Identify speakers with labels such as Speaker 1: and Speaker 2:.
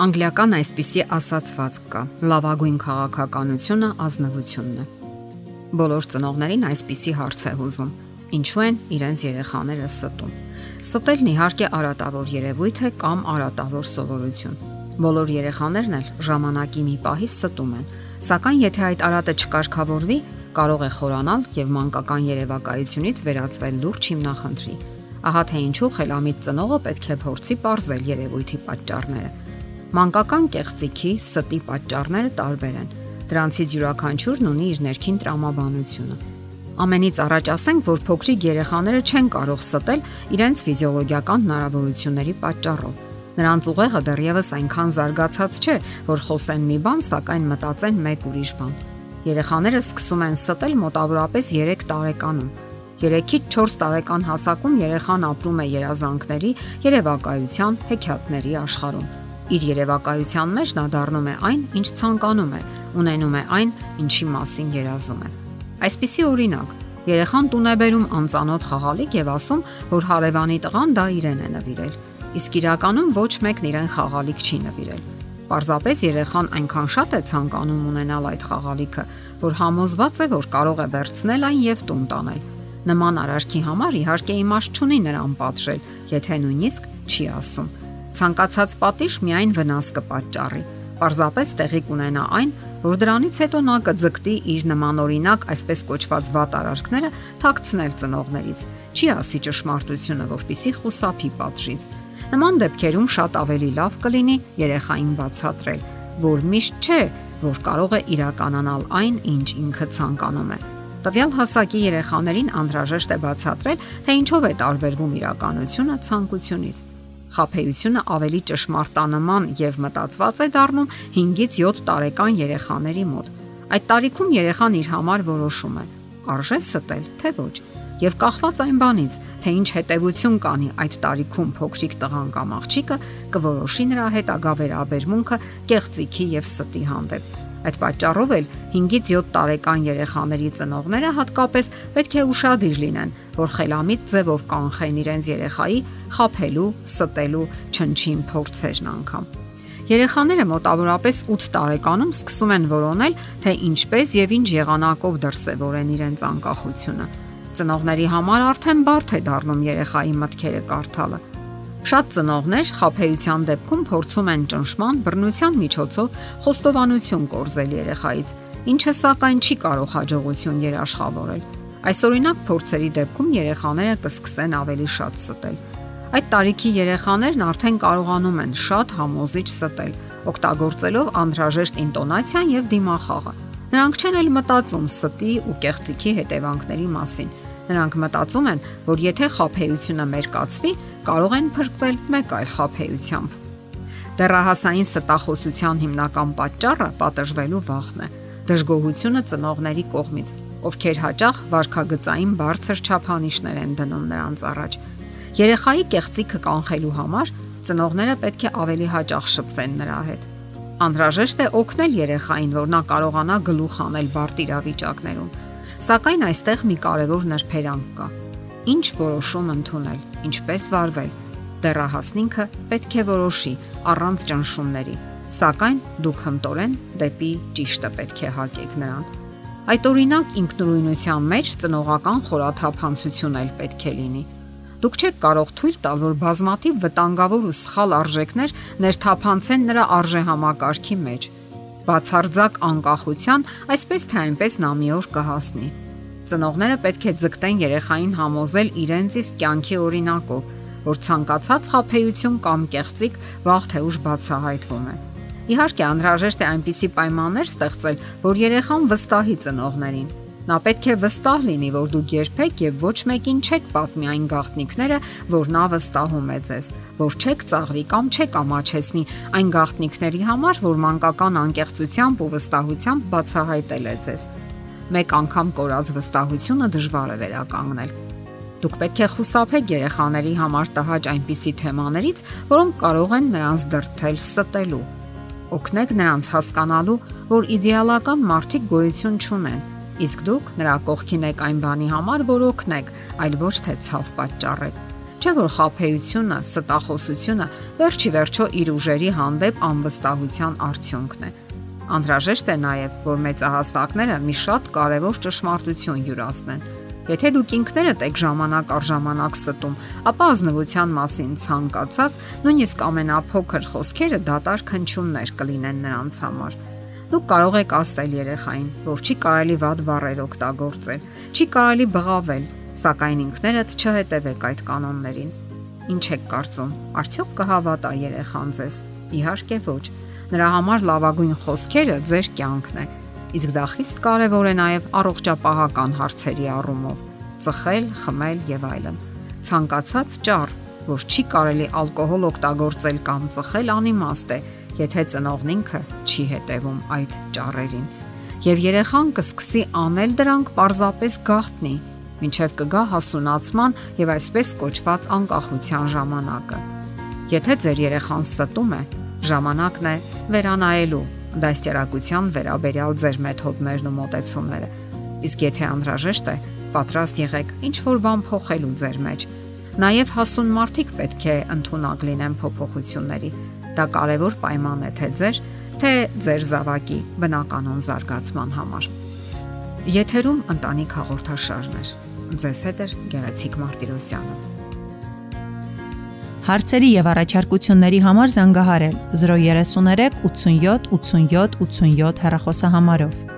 Speaker 1: Անգլիական այսպիսի ասացվածք կա. լավագույն քաղաքականությունը ազնվությունն է։ Բոլոր ծնողներին այսպիսի հարց է հուզում. ինչու են իրենց երեխաները ստում։ Ստելն իհարկե արատավոր երևույթ է կամ արատավոր սովորություն։ Բոլոր երեխաներն էլ ժամանակի մի պահի ստում են, սակայն եթե այդ արատը չկարգավորվի, կարող է խորանալ եւ մանկական երևակայությունից վերածվել լուրջ հիմնախնդրի։ Ահա թե ինչու խելամիտ ծնողը պետք է փորձի ողրել երևույթի պատճառները Մանկական կեղծիքի ստի պատճառները տարբեր են։ Դրանցից յուրաքանչյուրն ունի իր ներքին տրամաբանությունը։ Ամենից առաջ ասենք, որ փոքրիկ երեխաները չեն կարող ստել իրենց ֆիզիոլոգիական հնարավորությունների պատճառով։ Նրանց ուղեղը դեռևս այնքան զարգացած չէ, որ խոսեն մի բան, սակայն մտածեն մեկ ուրիշ բան։ Երեխաները սկսում են ստել մոտավորապես 3 տարեկանում։ 3-ից 4 տարեկան հասակում երեխան ապրում է երազանքների, երևակայության, հեքիաթների աշխարհում Իր երևակայության մեջ նա դառնում է այն, ինչ ցանկանում է, ունենում է այն, ինչի մասին երազում է։ Այսպիսի օրինակ, երեխան տուն է բերում անծանոթ խաղալիք եւ ասում, որ հարևանի տղան դա իրեն է նվիրել։ Իսկ իրականում ոչ մեկն իրեն խաղալիք չի նվիրել։ Պարզապես երեխան այնքան շատ է ցանկանում ունենալ այդ խաղալիքը, որ համոզված է, որ կարող է վերցնել այն եւ տուն տանել։ Նման արարքի համար իհարկե իմաստ չունի նրան պատժել, եթե նույնիսկ չի ասում ցանկացած պատիժ միայն վնաս կպատճառի։ Պարզապես տեղի կունենա այն, որ դրանից հետո նա կձգտի իր նմանօրինակ այսպես կոչված վատ արարքները թաքցնել ծնողներից։ Չի ասի ճշմարտությունը, որpիսի խուսափի պատժից։ Նման դեպքերում շատ ավելի լավ կլինի երեխային բացատրել, որ միշտ չէ, որ կարող է իրականանալ այն, ինչ ինքը ցանկանում է։ Տվյալ հասակի երեխաներին անհրաժեշտ է բացատրել, թե ինչով է տարբերվում իրականությունը ցանկությունից խափեությունը ավելի ճշմարտանման եւ մտածված է դառնում 5-ից 7 տարեկան երեխաների մոտ։ Այդ տարիքում երեխան իր համար որոշում է. արժե ստել, թե ոչ։ Եվ կախված այն բանից, թե ինչ հետևություն կանի այդ տարիքում փոքրիկ տղան կամ աղջիկը, կորոշի նրա հետագա վերաբերմունքը կեղծիքի եւ ստի հանդեպ։ Այդ պատճառով էլ 5-ից 7 տարեկան երեխաների ծնողները հատկապես պետք է ուշադիր լինեն, որ խելամիտ ձևով կանխեն իրենց երեխայի խափելու, ստելու չնչին փորձերն անգամ։ Երեխաները մոտավորապես 8 տարեկանում սկսում են որոնել, թե ինչպես եւ ինչ եղանակով դրսևորեն իրենց անկախությունը։ Ծնողների համար արդեն բարդ է դառնում երեխայի մտքերը կարդալը Շատ ծնողներ խափեության դեպքում փորձում են ճնշման, բռնության միջոցով խոստովանություն կորզել երեխայից, ինչը սակայն չի կարող հաջողություն երաշխավորել։ Այսօրինակ փորձերի դեպքում երեխաները կսկսեն ավելի շատ ստել։ Այդ տարիքի երեխաներն արդեն կարողանում են շատ համոզիչ ստել, օգտագործելով անհրաժեշտ ինտոնացիան եւ դիմախաղը։ Նրանք չեն էլ մտածում ստի ու կեղծիքի հետևանքների մասին Նրանք մտածում են, որ եթե խափեությունը մերկացվի, կարող են փրկվել մեկ այլ խափեությամբ։ Դեռահասային ստախոսության հիմնական պատճառը պատժվելու վախն է։ Դժգոհությունը ծնողների կողմից, ովքեր հաճախ վարքագծային բարձր չափանիշներ են դնում նրանց առաջ։ Երեխայի կեղծիքը կանխելու համար ծնողները պետք է ավելի հաճախ շփվեն նրա հետ։ Անհրաժեշտ է օգնել երեխային, որ նա կարողանա գլուխ անել բարդ իրավիճակներում Սակայն այստեղ մի կարևոր նրբերանգ կա։ Ինչ որոշում ընդունել, ինչպես վարվել։ Դեռահասնինքը պետք է որոշի առանց ճնշումների, սակայն դուք հմտորեն դեպի ճիշտը պետք է հակեք նրան։ Այդ օրինակ ինքնուրույնության մեջ ծնողական խորաթափանցություն էլ պետք է լինի։ Դուք չեք կարող թույլ տալ, որ բազմատիվ վտանգավոր ու սխալ արժեքներ ներթափանցեն նրա արժեհամակարգի մեջ բացարձակ անկախության, այսպես թե այնպես նա մի օր կհասնի։ Ծնողները պետք է ձգտեն երեխային համոզել իրենց իսկ կյանքի օրինակով, որ ցանկացած խափեություն կամ կեղծիկ վաղ թե ուշ բացահայտվում է։ Իհարկե, անհրաժեշտ է այնպիսի պայմաններ ստեղծել, որ երեխան վստահի ծնողներին Նա պետք է վստահ լինի, որ դուք երբեք եւ ոչ մեկին չեք պատմի այն գաղտնիքները, որ նա վստահում է ձեզ, որ չեք ծաղրի կամ չեք ամաչեցնի այն գաղտնիքների համար, որ մանկական անկեղծությամբ ու վստահությամբ բացահայտել է ձեզ։ Մեկ անգամ կորած վստահությունը դժվար է վերականգնել։ Դուք պետք է խուսափեք երեխաների համար տհաճ այնպիսի թեմաներից, որոնք կարող են նրանց դրթել ստելու։ Օգնեք նրանց հասկանալու, որ իդեալական մարդիկ գոյություն չունեն իսկ դուք նրա կողքին եք այն բանի համար, որ օգնեք, այլ ոչ թե ցավ պատճառեք։ Չէ որ խափեությունը, ստախոսությունը վերջի վերջո իր ուժերի հանդեպ անվստահության արդյունքն է։ Անդրաժեշտ է նաև, որ մեծահասակները մի շատ կարևոր ճշմարտություն յուրացնեն Եթե դուք ինքներդ եք ժամանակ առ ժամանակ ստում, ապա ազնվության մասին ցանկացած, նույնիսկ ամենափոքր խոսքերը դատարկ հնչյուններ կլինեն նրանց համար։ Դուք կարող եք ասել երեխային, որ չի կարելի վատ բառեր օգտագործել, չի կարելի բղավել, սակայն ինքներդ չհետևեք այդ կանոններին։ Ինչ եք կարծում, արդյոք կհավատա երեխան ձեզ։ Իհարկե ոչ։ Նրա համար լավագույն խոսքերը ձեր կյանքն է Իսկ դա խիստ կարևոր է նաև առողջապահական հարցերի առումով՝ ծխել, խմել եւ այլն։ Ցանկացած ճառ, որ չի կարելի ալկոհոլ օգտագործել կամ ծխել անիմաստ է, եթե ծնողն ինքը չի հետևում այդ ճառերին։ Եվ երեխան կսկսի անել դրանք պարզապես գաղտնի, ինչև կգա հասունացման եւ այսպես կոչված անկախության ժամանակը։ Եթե ձեր երեխան ստում է, ժամանակն է վերանայելու դաստիարակության վերաբերյալ ձեր մեթոդներն ու մոտեցումները։ Իսկ եթե անհրաժեշտ է, պատրաստ եղեք ինչ որ բան փոխելու ձեր մեջ։ Նաև հասուն մարդիկ պետք է ընդունակ լինեն փոփոխությունների։ Դա կարևոր պայման է թե ձեր, թե ձեր զավակի բնականon զարգացման համար։ Եթերում ընտանիք հաղորդաշարներ։ Ձեզ հետ է Գեղեցիկ Մարտիրոսյանը։
Speaker 2: Հարցերի եւ առաջարկությունների համար զանգահարել 033 87 87 87 հեռախոսահամարով։